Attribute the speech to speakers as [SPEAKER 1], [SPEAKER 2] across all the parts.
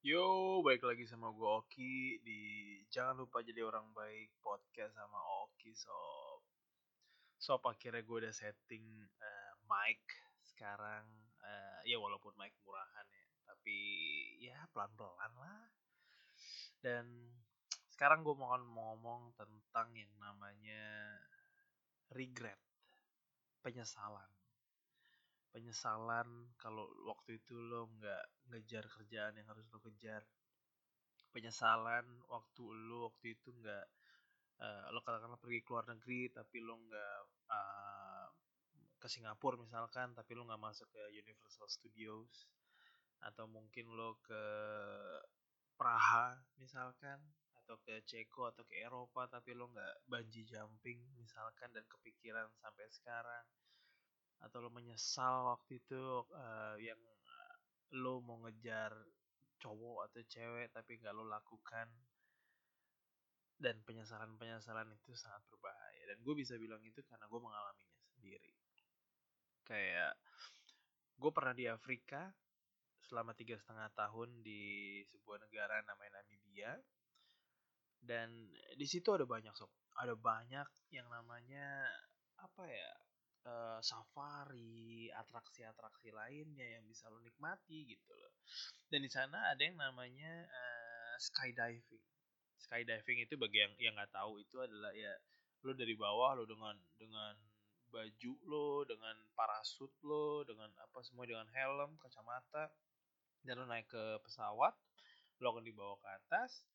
[SPEAKER 1] Yo, balik lagi sama gue Oki di Jangan Lupa Jadi Orang Baik podcast sama Oki Sob. Sob akhirnya gue udah setting uh, mic sekarang. Uh, ya walaupun mic murahan ya, tapi ya pelan-pelan lah. Dan sekarang gue mau ngomong tentang yang namanya regret, penyesalan penyesalan kalau waktu itu lo nggak ngejar kerjaan yang harus lo kejar. Penyesalan waktu lo waktu itu nggak uh, lo katakanlah pergi ke luar negeri tapi lo nggak uh, ke Singapura misalkan tapi lo nggak masuk ke Universal Studios atau mungkin lo ke Praha misalkan atau ke Ceko atau ke Eropa tapi lo nggak banji jumping misalkan dan kepikiran sampai sekarang atau lo menyesal waktu itu uh, yang uh, lo mau ngejar cowok atau cewek tapi nggak lo lakukan dan penyesalan-penyesalan itu sangat berbahaya. Dan gue bisa bilang itu karena gue mengalaminya sendiri. Kayak gue pernah di Afrika selama tiga setengah tahun di sebuah negara namanya Namibia. Dan di situ ada banyak sob. Ada banyak yang namanya apa ya uh, safari, atraksi-atraksi lainnya yang bisa lo nikmati gitu loh. Dan di sana ada yang namanya uh, skydiving. Skydiving itu bagi yang yang nggak tahu itu adalah ya lo dari bawah lo dengan dengan baju lo, dengan parasut lo, dengan apa semua dengan helm, kacamata, dan lo naik ke pesawat, lo akan dibawa ke atas.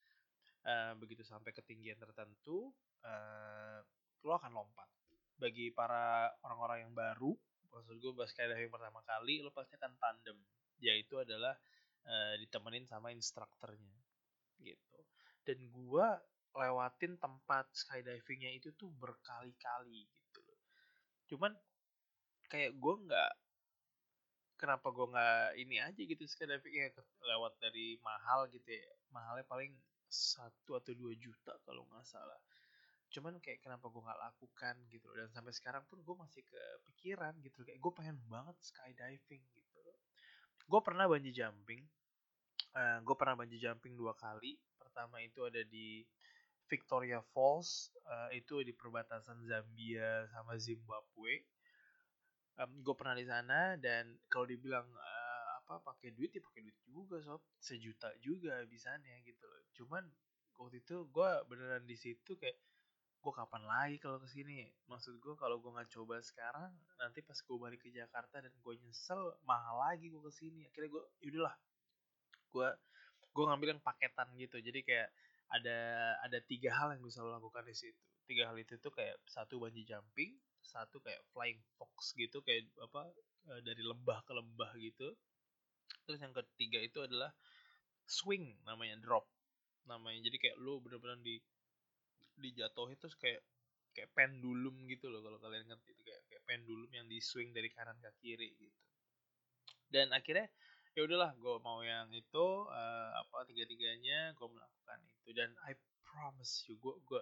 [SPEAKER 1] Uh, begitu sampai ketinggian tertentu, uh, lo akan lompat bagi para orang-orang yang baru maksud gue bahas skydiving pertama kali lo pasti akan tandem. Yaitu adalah uh, ditemenin sama instrukturnya. Gitu. Dan gue lewatin tempat skydivingnya itu tuh berkali-kali gitu loh. Cuman kayak gue nggak kenapa gue nggak ini aja gitu skydivingnya lewat dari mahal gitu ya. Mahalnya paling satu atau dua juta kalau nggak salah cuman kayak kenapa gue nggak lakukan gitu dan sampai sekarang pun gue masih kepikiran gitu kayak gue pengen banget skydiving gitu gue pernah bungee jumping. Uh, eh, gue pernah bungee jumping dua kali. Pertama itu ada di Victoria Falls. Uh, itu di perbatasan Zambia sama Zimbabwe. Um, gue pernah di sana dan kalau dibilang uh, apa pakai duit ya pakai duit juga sob. Sejuta juga bisanya gitu loh. Cuman waktu itu gue beneran di situ kayak gue kapan lagi kalau ke sini maksud gue kalau gue nggak coba sekarang nanti pas gue balik ke Jakarta dan gue nyesel mahal lagi gue ke sini akhirnya gue yaudahlah gue gue ngambil yang paketan gitu. Jadi kayak ada ada tiga hal yang bisa lo lakukan di situ. Tiga hal itu tuh kayak satu bungee jumping satu kayak flying fox gitu kayak apa eh, dari lembah ke lembah gitu. Terus yang ketiga itu adalah swing namanya drop. Namanya jadi kayak lo bener-bener di dijatuhin terus kayak kayak pendulum gitu loh kalau kalian ngerti. Itu kayak kayak pendulum yang di swing dari kanan ke kiri gitu. Dan akhirnya ya udahlah gue mau yang itu uh, apa tiga tiganya gue melakukan itu. Dan I promise you gue gue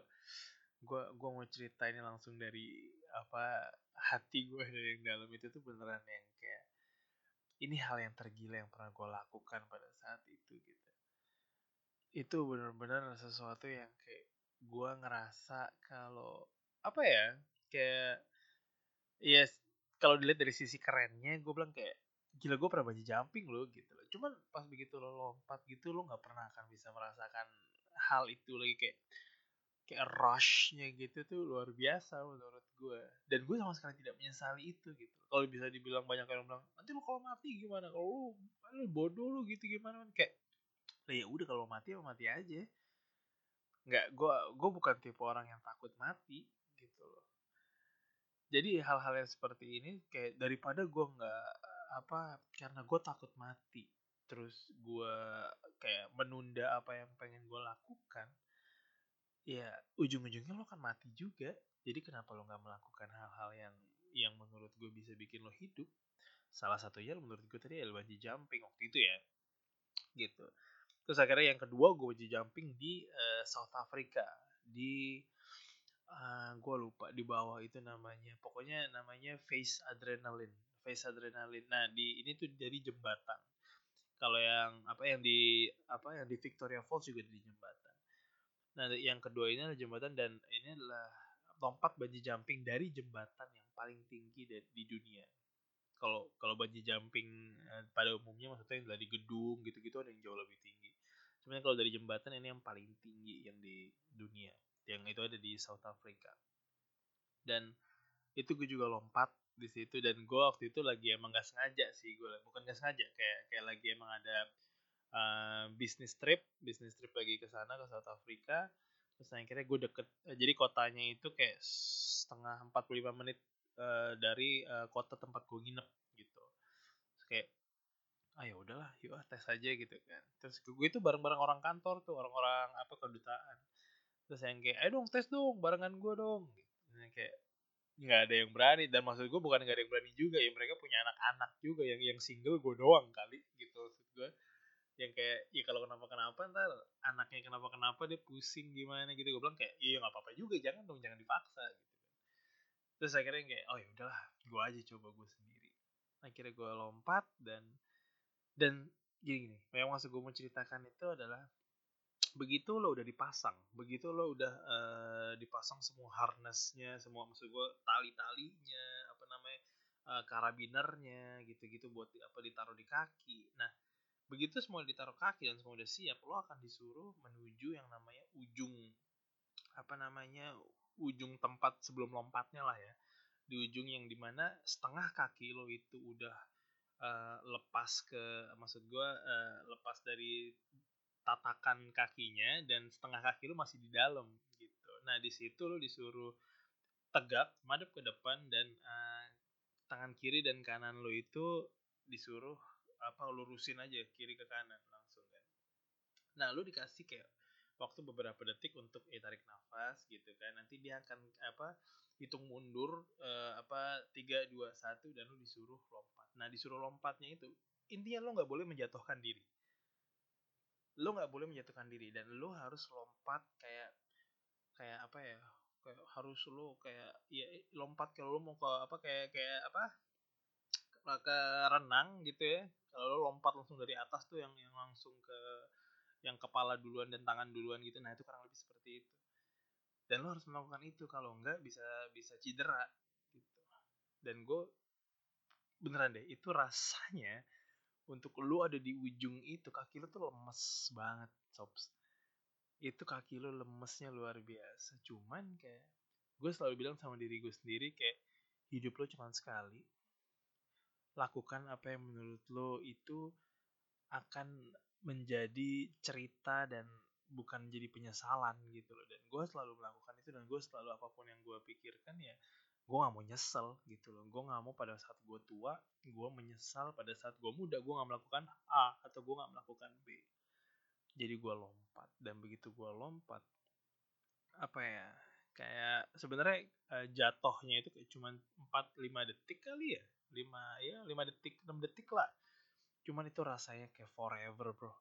[SPEAKER 1] gue gue mau cerita ini langsung dari apa hati gue dari yang dalam itu tuh beneran yang kayak ini hal yang tergila yang pernah gue lakukan pada saat itu gitu. Itu bener-bener sesuatu yang kayak gue ngerasa kalau apa ya kayak ya yes, kalau dilihat dari sisi kerennya gue bilang kayak gila gue pernah bungee jumping loh gitu loh. Cuman pas begitu lo lompat gitu lo nggak pernah akan bisa merasakan hal itu lagi kayak kayak rushnya gitu tuh luar biasa menurut gue dan gue sama sekali tidak menyesali itu gitu. Kalau bisa dibilang banyak orang bilang nanti lo kalau mati gimana? Kalau lo bodoh lo gitu gimana? Kayak ya udah kalau mati ya mati aja nggak gue gue bukan tipe orang yang takut mati gitu loh. Jadi hal-hal yang seperti ini kayak daripada gue nggak apa karena gue takut mati terus gue kayak menunda apa yang pengen gue lakukan ya ujung-ujungnya lo kan mati juga. Jadi kenapa lo nggak melakukan hal-hal yang yang menurut gue bisa bikin lo hidup? Salah satunya menurut gue tadi bungee jumping waktu itu ya gitu terus akhirnya yang kedua gue bungee jumping di uh, South Africa. Di uh, eh, gue lupa di bawah itu namanya. Pokoknya namanya face adrenaline. Face adrenaline. Nah di ini tuh dari jembatan. Kalau yang apa yang di apa yang di Victoria Falls juga di jembatan. Nah yang kedua ini adalah jembatan dan ini adalah lompat bungee jumping dari jembatan yang paling tinggi di, di dunia. Kalau kalau bungee jumping eh, pada umumnya maksudnya yang dari gedung gitu-gitu ada yang jauh lebih tinggi sebenarnya kalau dari jembatan ini yang paling tinggi yang di dunia yang itu ada di South Africa. Dan itu gue juga lompat di situ dan gue waktu itu lagi emang gak sengaja sih gue bukan gak sengaja kayak kayak lagi emang ada uh, bisnis trip bisnis trip lagi ke sana ke South Africa. Terus akhirnya gue deket uh, jadi kotanya itu kayak setengah 45 menit uh, dari uh, kota tempat gue nginep gitu. Kayak ah ya udahlah yuk tes aja gitu kan. Terus gue itu bareng-bareng orang kantor tuh orang-orang apa kedutaan. Terus yang kayak ayo dong tes dong barengan gue dong gitu. kayak nggak ada yang berani. Dan maksud gue bukan nggak ada yang berani juga ya mereka punya anak-anak juga yang yang single gue doang kali gitu maksud gue yang kayak ya kalau kenapa kenapa ntar anaknya kenapa kenapa dia pusing gimana gitu. Gue bilang kayak iya nggak apa-apa juga jangan dong jangan dipaksa gitu kan. Terus akhirnya kayak oh ya udahlah gue aja coba gue sendiri. Akhirnya gue lompat dan dan gini gini yang maksud gue mau ceritakan itu adalah begitu lo udah dipasang begitu lo udah uh, dipasang semua harnessnya semua maksud gue tali-talinya apa namanya uh, karabinernya gitu-gitu buat apa ditaruh di kaki. Nah begitu semua ditaruh kaki dan semua udah siap lo akan disuruh menuju yang namanya ujung apa namanya ujung tempat sebelum lompatnya lah ya. Di ujung yang di mana setengah kaki lo itu udah uh, lepas ke maksud gue uh, lepas dari tatakan kakinya dan setengah kaki lu masih di dalam gitu. Nah di situ lu disuruh tegak, madep ke depan dan uh, tangan kiri dan kanan lu itu disuruh apa lurusin aja kiri ke kanan langsung kan. Nah lu dikasih kayak waktu beberapa detik untuk eh, tarik nafas gitu kan. Nanti dia akan apa hitung mundur uh, apa tiga dua satu dan lu disuruh lompat. Nah disuruh lompatnya itu intinya lo nggak boleh menjatuhkan diri. Lo nggak boleh menjatuhkan diri dan lo harus lompat kayak kayak apa ya kayak harus lo kayak ya lompat kalau lo mau ke apa kayak kayak apa ke renang gitu ya. Kalau lo lompat langsung dari atas tuh yang yang langsung ke yang kepala duluan dan tangan duluan gitu. Nah itu kurang lebih seperti itu dan lo harus melakukan itu kalau enggak bisa bisa cedera gitu. Dan gue beneran deh itu rasanya untuk lu ada di ujung itu kaki lu tuh lemes banget sops itu kaki lu lemesnya luar biasa. Cuman kayak gue selalu bilang sama diri gue sendiri kayak hidup lo cuma sekali. Lakukan apa yang menurut lo itu akan menjadi cerita dan bukan jadi penyesalan gitu loh. Dan gue selalu melakukan itu dan gue selalu apa pun yang gue pikirkan ya gue gak mau nyesel gitu loh. Gue gak mau pada saat gue tua gue menyesal pada saat gue muda. Gue gak melakukan A atau gue gak melakukan B. Jadi gue lompat. Dan begitu gue lompat apa ya kayak sebenarnya uh, jatohnya itu kayak cuma 4-5 detik kali ya. 5 ya 5 detik 6 detik lah. Cuman itu rasanya kayak forever bro.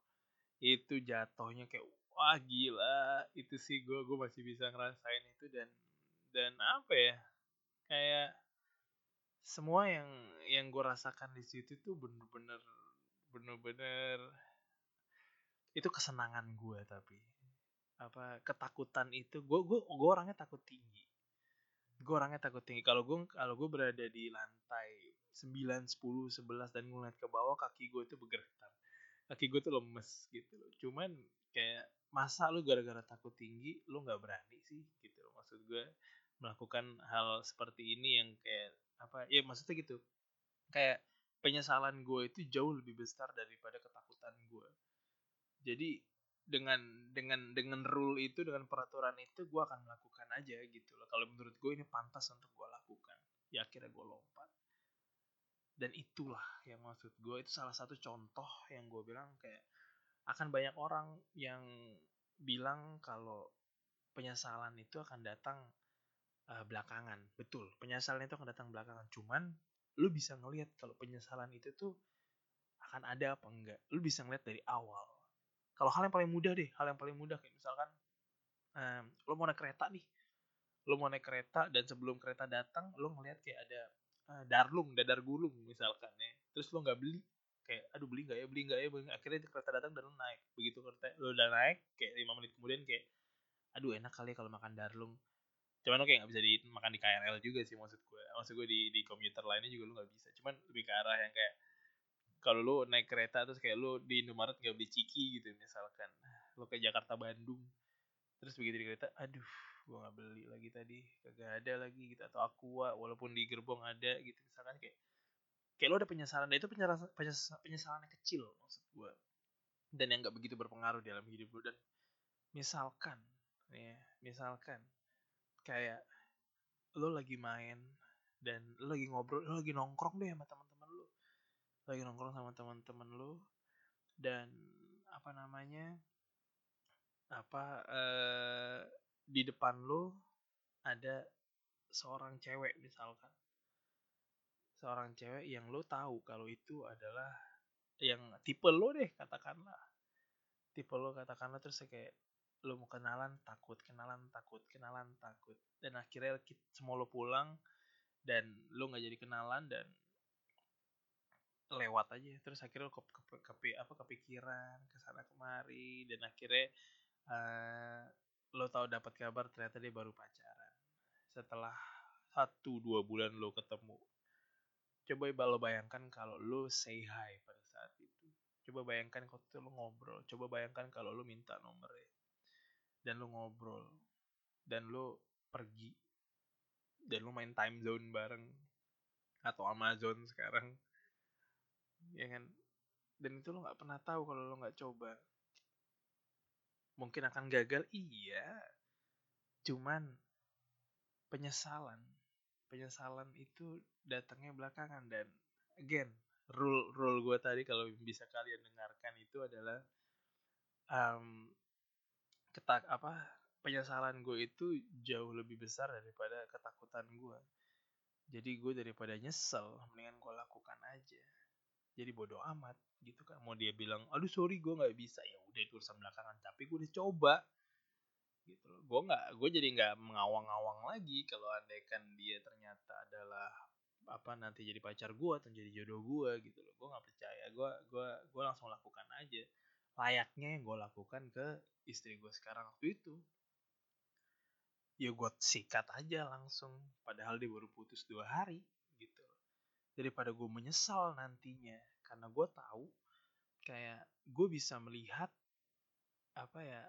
[SPEAKER 1] Itu jatohnya kayak wah gila. Itu sih gue gue masih bisa ngerasain itu dan dan apa ya kayak semua yang yang gue rasakan di situ tuh bener-bener bener-bener itu kesenangan gue tapi. Apa ketakutan itu gue gue gue orangnya takut tinggi. Gue orangnya takut tinggi. Kalau gue kalau gue berada di lantai 9, 10, 11 dan ngeliat ke bawah kaki gue itu bergetar kaki gue tuh lemes gitu loh. Cuman kayak masa lu gara-gara takut tinggi lu nggak berani sih? Gitu loh maksud gue melakukan hal seperti ini yang kayak apa ya maksudnya gitu. Kayak penyesalan gue itu jauh lebih besar daripada ketakutan gue jadi dengan dengan dengan rule itu dengan peraturan itu gue akan melakukan aja gitu loh. Kalau menurut gue ini pantas untuk gue lakukan. Ya akhirnya gue lompat dan itulah yang maksud gue itu salah satu contoh yang gue bilang kayak akan banyak orang yang bilang kalau penyesalan itu akan datang uh, belakangan. Betul, penyesalan itu akan datang belakangan. Cuman lu bisa ngelihat kalau penyesalan itu tuh akan ada apa enggak. Lu bisa ngeliat dari awal. Kalau hal yang paling mudah deh, hal yang paling mudah kayak misalkan um, lu mau naik kereta nih. Lu mau naik kereta dan sebelum kereta datang lu ngeliat kayak ada uh, darlung, dadar gulung misalkan ya. Terus lu nggak beli. kayak aduh beli nggak ya beli nggak ya beli nggak. akhirnya kereta datang dan lo naik begitu kereta lo udah naik kayak lima menit kemudian kayak aduh enak kali ya kalau makan darlung cuman lo kayak nggak bisa dimakan di KRL juga sih maksud gue maksud gue di di komuter lainnya juga lo nggak bisa cuman lebih ke arah yang kayak kalau lo naik kereta terus kayak lo di Indomaret nggak beli ciki gitu misalkan lo ke Jakarta Bandung terus begitu di kereta aduh gue nggak beli lagi tadi kagak ada lagi gitu atau aqua walaupun di gerbong ada gitu misalkan kayak kayak lo ada penyesalan dan itu penyesalan penyesalan yang kecil maksud gue dan yang nggak begitu berpengaruh dalam hidup lo dan misalkan ya misalkan kayak lo lagi main dan lo lagi ngobrol lo lagi nongkrong deh sama teman-teman lo lagi nongkrong sama teman-teman lo dan apa namanya apa eh, di depan lo ada seorang cewek misalkan. Seorang cewek yang lo tahu kalau itu adalah yang tipe lo deh katakanlah. Tipe lo katakanlah terus kayak lo mau kenalan takut kenalan takut kenalan takut. Dan akhirnya semua lo pulang dan lo nggak jadi kenalan dan lewat aja. Terus akhirnya lo ke, ke, ke apa kepikiran ke sana kemari dan akhirnya uh, lo tahu dapat kabar ternyata dia baru pacaran. Setelah satu dua bulan lo ketemu. Coba lo bayangkan kalau lo say hi pada saat itu. Coba bayangkan kalau lo ngobrol. Coba bayangkan kalau lo minta nomornya. Dan lo ngobrol. Dan lo pergi. Dan lo main time zone bareng. Atau Amazon sekarang. Ya kan? Dan itu lo nggak pernah tahu kalau lo nggak coba mungkin akan gagal? Iya. Cuman penyesalan penyesalan itu datangnya belakangan dan again rule rule gue tadi kalau bisa kalian dengarkan itu adalah um, ketak apa penyesalan gue itu jauh lebih besar daripada ketakutan gue jadi gue daripada nyesel mendingan gue lakukan aja jadi bodoh amat gitu kan. Mau dia bilang aduh sorry gue nggak bisa. Ya udah itu urusan belakangan tapi gue udah coba gitu loh. Gue nggak gue jadi nggak mengawang-awang lagi kalau andaikan dia ternyata adalah apa nanti jadi pacar gue atau jadi jodoh gue gitu loh. Gue nggak percaya gue gue gue langsung lakukan aja. Layaknya yang gue lakukan ke istri gue sekarang waktu itu. Ya gue sikat aja langsung padahal dia baru putus dua hari daripada gue menyesal nantinya. Karena gue tahu kayak gue bisa melihat apa ya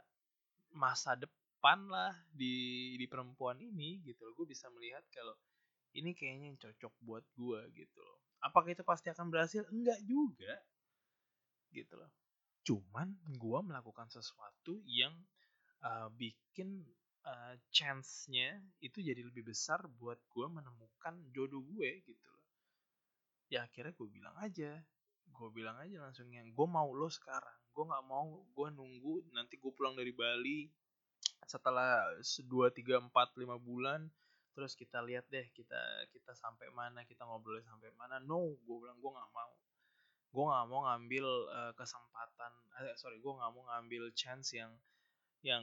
[SPEAKER 1] masa depan lah di di perempuan ini gitu loh. Gue bisa melihat kalau ini kayaknya yang cocok buat gue gitu loh. Apakah itu pasti akan berhasil? Enggak juga gitu loh. Cuman gue melakukan sesuatu yang uh, bikin uh, chance-nya itu jadi lebih besar buat gue menemukan jodoh gue gitu ya akhirnya gue bilang aja. Gue bilang aja langsung yang gue mau lo sekarang. Gue nggak mau gue nunggu nanti gue pulang dari Bali setelah dua tiga empat lima bulan. Terus kita lihat deh kita kita sampai mana kita ngobrol sampai mana. No gue bilang gue nggak mau. Gue nggak mau ngambil uh, kesempatan eh, sorry gue nggak mau ngambil chance yang yang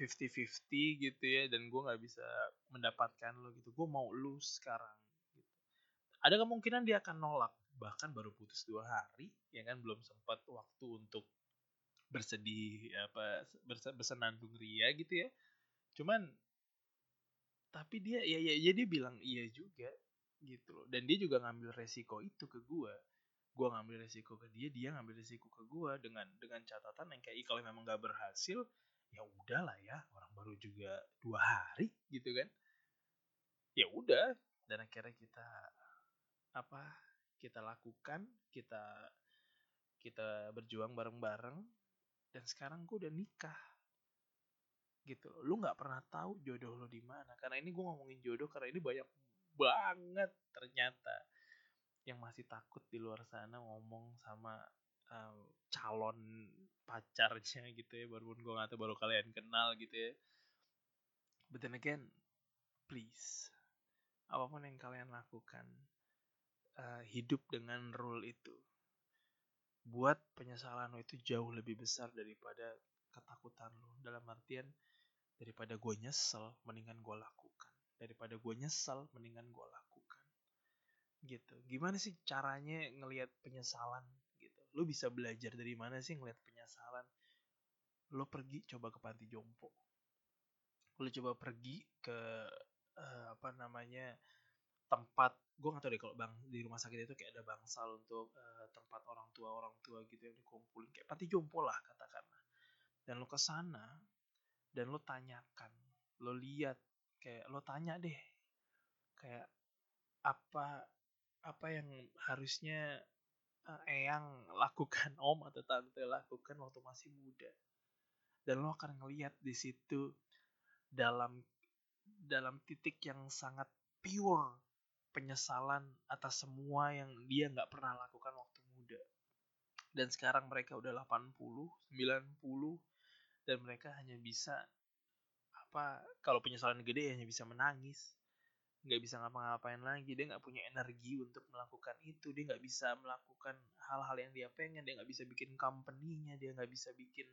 [SPEAKER 1] 50-50 gitu ya dan gue nggak bisa mendapatkan lo gitu. Gue mau lu sekarang. Ada kemungkinan dia akan nolak bahkan baru putus dua hari ya kan? Belum sempat waktu untuk bersedih apa bersenandung ria gitu ya. Cuman tapi dia ya ya, ya dia bilang iya juga gitu loh. Dan dia juga ngambil resiko itu ke gue gue ngambil resiko ke dia dia ngambil resiko ke gue dengan dengan catatan yang kayak kalau memang gak berhasil ya udahlah ya orang baru juga dua hari gitu kan. Ya udah dan akhirnya kita apa kita lakukan kita kita berjuang bareng-bareng dan sekarang gue udah nikah. Gitu loh. Lu nggak pernah tahu jodoh lo di mana. Karena ini gue ngomongin jodoh karena ini banyak banget ternyata yang masih takut di luar sana ngomong sama um, calon pacarnya gitu ya. Baru gue nggak tahu baru kalian kenal gitu ya. But then again please apa pun yang kalian lakukan uh, hidup dengan rule itu. Buat penyesalan lo itu jauh lebih besar daripada ketakutan lo. Dalam artian daripada gue nyesel mendingan gue lakukan. Daripada gue nyesel mendingan gue lakukan. Gitu. Gimana sih caranya ngelihat penyesalan gitu? Lo bisa belajar dari mana sih ngeliat penyesalan? Lo pergi coba ke panti jompo. Lo coba pergi ke uh, apa namanya tempat gue gak tau deh kalau bang di rumah sakit itu kayak ada bangsal untuk uh, tempat orang tua orang tua gitu yang dikumpulin. Kayak panti jompo lah katakanlah. Dan lo ke sana dan lo tanyakan lo lihat kayak lo tanya deh kayak apa apa yang harusnya uh, eyang lakukan om atau tante lakukan waktu masih muda. Dan lo akan ngelihat di situ dalam dalam titik yang sangat pure penyesalan atas semua yang dia nggak pernah lakukan waktu muda. Dan sekarang mereka udah 80 90 dan mereka hanya bisa apa kalau penyesalan gede hanya bisa menangis. Nggak bisa ngapa-ngapain lagi dia nggak punya energi untuk melakukan itu. Dia nggak bisa melakukan hal-hal yang dia pengen dia nggak bisa bikin company-nya dia nggak bisa bikin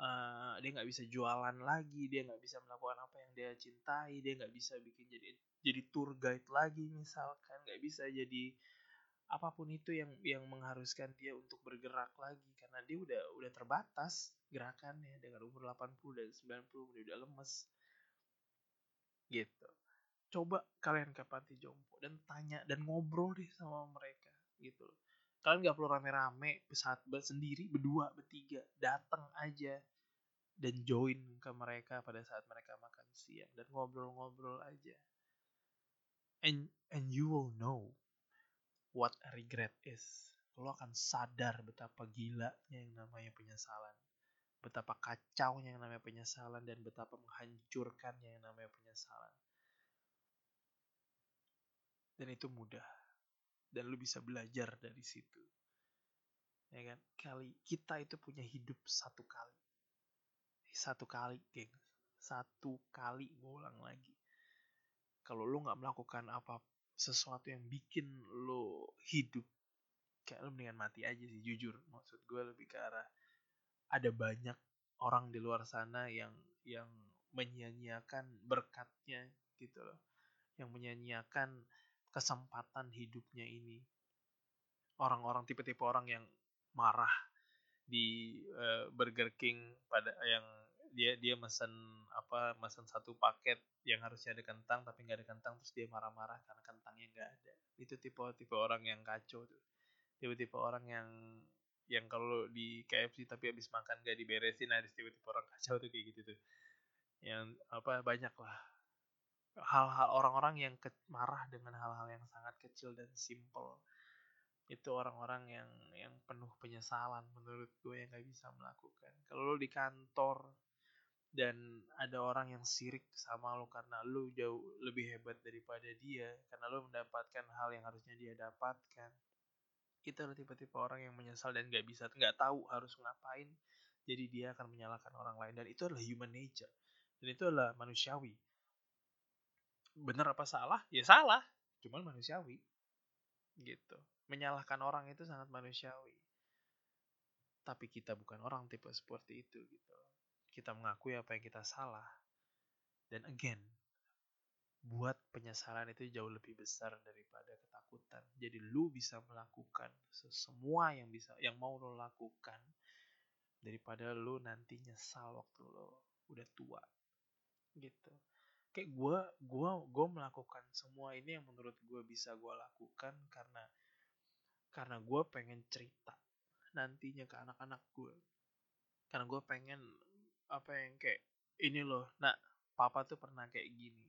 [SPEAKER 1] uh, dia nggak bisa jualan lagi dia nggak bisa melakukan apa yang dia cintai dia nggak bisa bikin jadi jadi tour guide lagi misalkan nggak bisa jadi apa pun itu yang yang mengharuskan dia untuk bergerak lagi karena dia udah udah terbatas gerakannya dengan umur 80 dan 90 udah udah lemes. Gitu. Coba kalian ke panti jompo dan tanya dan ngobrol deh sama mereka gitu loh kalian nggak perlu rame-rame saat sendiri berdua bertiga datang aja dan join ke mereka pada saat mereka makan siang dan ngobrol-ngobrol aja and and you will know what regret is lo akan sadar betapa gilanya yang namanya penyesalan betapa kacaunya yang namanya penyesalan dan betapa menghancurkannya yang namanya penyesalan. Dan itu mudah. Dan lu bisa belajar dari situ. Ya kan? Kali kita itu punya hidup satu kali. Satu kali, geng. Satu kali gue lagi. Kalau lu nggak melakukan apa sesuatu yang bikin lo hidup kayak lu mendingan mati aja sih jujur maksud gue lebih ke arah ada banyak orang di luar sana yang yang menyia-nyiakan berkatnya gitu loh yang menyia-nyiakan kesempatan hidupnya ini. Orang-orang tipe-tipe orang yang marah di uh, Burger King pada yang dia dia mesen apa mesen satu paket yang harusnya ada kentang tapi nggak ada kentang terus dia marah-marah karena kentangnya nggak ada. Itu tipe tipe orang yang kacau tuh. Tipe-tipe orang yang yang kalau di KFC tapi habis makan gak diberesin ada tiba-tiba orang kacau tuh kayak gitu tuh. Yang apa banyak lah hal-hal orang-orang yang ke, marah dengan hal-hal yang sangat kecil dan simple. Itu orang-orang yang yang penuh penyesalan menurut gue yang gak bisa melakukan. Kalau lo di kantor dan ada orang yang sirik sama lo karena lo jauh lebih hebat daripada dia karena lo mendapatkan hal yang harusnya dia dapatkan kita adalah tipe-tipe orang yang menyesal dan nggak bisa nggak tahu harus ngapain jadi dia akan menyalahkan orang lain. Dan itu adalah human nature. Dan itu adalah manusiawi benar apa salah ya salah cuman manusiawi gitu menyalahkan orang itu sangat manusiawi tapi kita bukan orang tipe seperti itu gitu kita mengakui apa yang kita salah dan again buat penyesalan itu jauh lebih besar daripada ketakutan. Jadi lu bisa melakukan semua yang bisa yang mau lo lakukan daripada lu nanti nyesal waktu lo udah tua. Gitu. Kayak gue gua gue melakukan semua ini yang menurut gue bisa gue lakukan karena karena gue pengen cerita nantinya ke anak-anak gue. Karena gue pengen apa yang kayak ini loh, nak papa tuh pernah kayak gini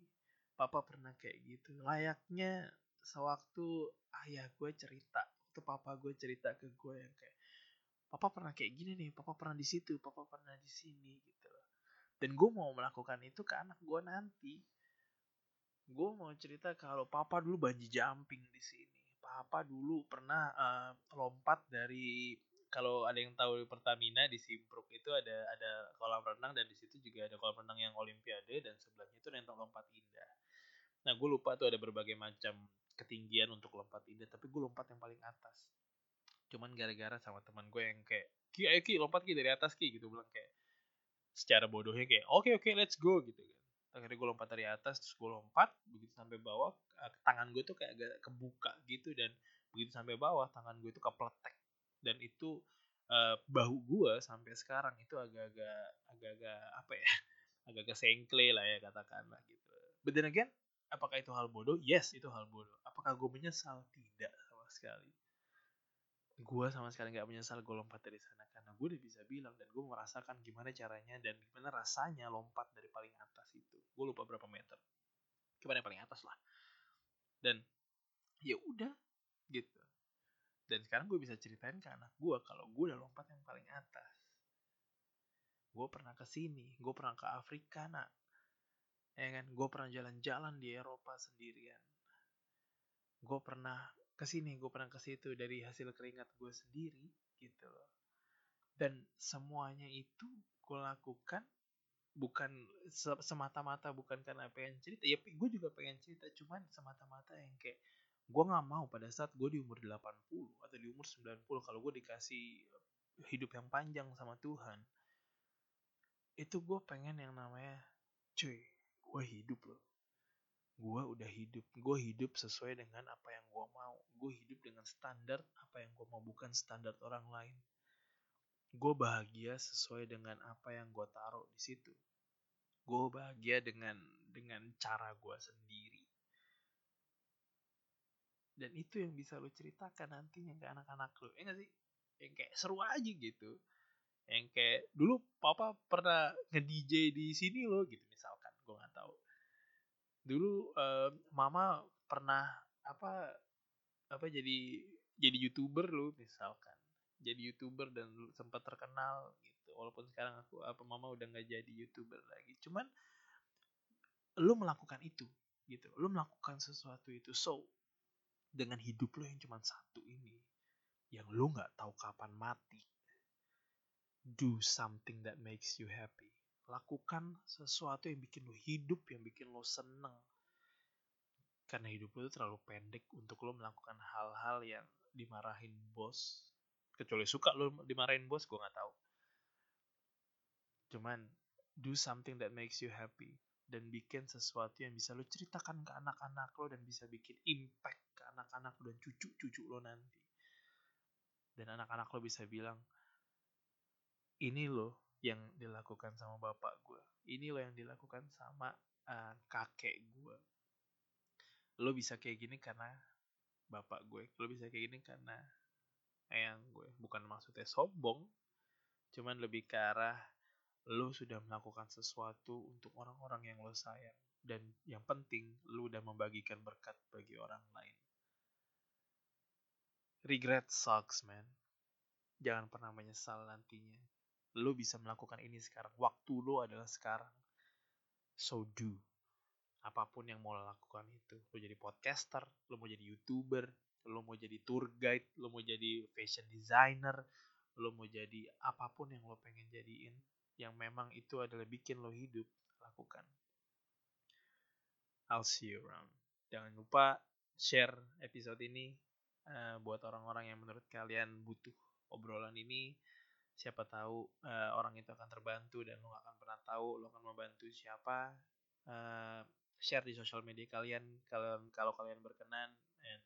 [SPEAKER 1] papa pernah kayak gitu layaknya sewaktu ayah gue cerita waktu papa gue cerita ke gue yang kayak papa pernah kayak gini nih papa pernah di situ papa pernah di sini gitu dan gue mau melakukan itu ke anak gue nanti gue mau cerita kalau papa dulu banji jumping di sini papa dulu pernah uh, lompat dari kalau ada yang tahu Pertamina di Simpruk itu ada ada kolam renang dan di situ juga ada kolam renang yang olimpiade dan sebelahnya itu ada lompat indah Nah gue lupa tuh ada berbagai macam ketinggian untuk lompat indah, tapi gue lompat yang paling atas. Cuman gara-gara sama teman gue yang kayak, Ki, ayo Ki, lompat Ki dari atas Ki, gitu. Bilang kayak, secara bodohnya kayak, oke okay, oke okay, let's go, gitu kan. Akhirnya gue lompat dari atas, terus gue lompat, begitu sampai bawah, eh, tangan gue tuh kayak agak kebuka gitu, dan begitu sampai bawah, tangan gue tuh kepletek. dan itu uh, bahu gue sampai sekarang itu agak-agak agak-agak apa ya agak-agak sengkle lah ya katakanlah gitu. But then again apakah itu hal bodoh? Yes itu hal bodoh. Apakah gue menyesal? Tidak sama sekali gue sama sekali nggak menyesal gue lompat dari sana karena gue udah bisa bilang dan gue merasakan gimana caranya dan gimana rasanya lompat dari paling atas itu. Gue lupa berapa meter. Gimana paling atas lah. Dan ya udah gitu. Dan sekarang gue bisa ceritain ke anak gue kalau gue udah lompat yang paling atas. Gue pernah ke sini gue pernah ke Afrika nak. Ya kan? Gue pernah jalan-jalan di Eropa sendirian. Gue pernah ke sini gue pernah ke situ dari hasil keringat gue sendiri gitu loh. Dan semuanya itu gue lakukan bukan semata-mata bukan karena pengen cerita ya gue juga pengen cerita cuman semata-mata yang kayak gue nggak mau pada saat gue di umur 80 atau di umur 90 kalau gue dikasih hidup yang panjang sama Tuhan itu gue pengen yang namanya cuy gue hidup loh gue udah hidup gue hidup sesuai dengan apa yang gue mau. Gue hidup dengan standar apa yang gue mau bukan standar orang lain. Gue bahagia sesuai dengan apa yang gue taruh di situ. Gue bahagia dengan dengan cara gue sendiri. Dan itu yang bisa lo ceritakan nantinya ke anak-anak lo ya gak sih? Yang kayak seru aja gitu. Yang kayak dulu papa pernah nge DJ di sini lo gitu misalkan gue nggak tahu dulu um, mama pernah apa apa jadi jadi youtuber lo misalkan. Jadi youtuber dan sempat terkenal gitu. Walaupun sekarang aku apa mama udah nggak jadi youtuber lagi. Cuman lo melakukan itu gitu. Lo melakukan sesuatu itu. So dengan hidup lo yang cuma satu ini yang lo nggak tahu kapan mati do something that makes you happy lakukan sesuatu yang bikin lo hidup yang bikin lo seneng. Karena hidup lo itu terlalu pendek untuk lo melakukan hal-hal yang dimarahin bos. Kecuali suka lo dimarahin bos gue nggak tahu. Cuman do something that makes you happy dan bikin sesuatu yang bisa lo ceritakan ke anak-anak lo dan bisa bikin impact anak-anak dan cucu-cucu lo nanti. Dan anak-anak lo bisa bilang, ini lo yang dilakukan sama bapak gue. Ini lo yang dilakukan sama uh, kakek gue. Lo bisa kayak gini karena bapak gue. Lo bisa kayak gini karena eyang gue. Bukan maksudnya sombong, cuman lebih ke arah lo sudah melakukan sesuatu untuk orang-orang yang lo sayang dan yang penting lo udah membagikan berkat bagi orang lain regret sucks man jangan pernah menyesal nantinya lo bisa melakukan ini sekarang. Waktu lo adalah sekarang. So do. Apa pun yang mau lo lakukan itu. Lo jadi podcaster lo mau jadi youtuber lo mau jadi tour guide lo mau jadi fashion designer lo mau jadi apa pun yang lo pengen jadiin yang memang itu adalah bikin lo hidup lakukan. I'll see you around. Jangan lupa share episode ini uh, buat orang-orang yang menurut kalian butuh obrolan ini siapa tahu uh, orang itu akan terbantu dan lo akan pernah tahu lo akan membantu siapa uh, share di sosial media kalian kalau kalau kalian berkenan and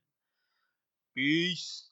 [SPEAKER 1] peace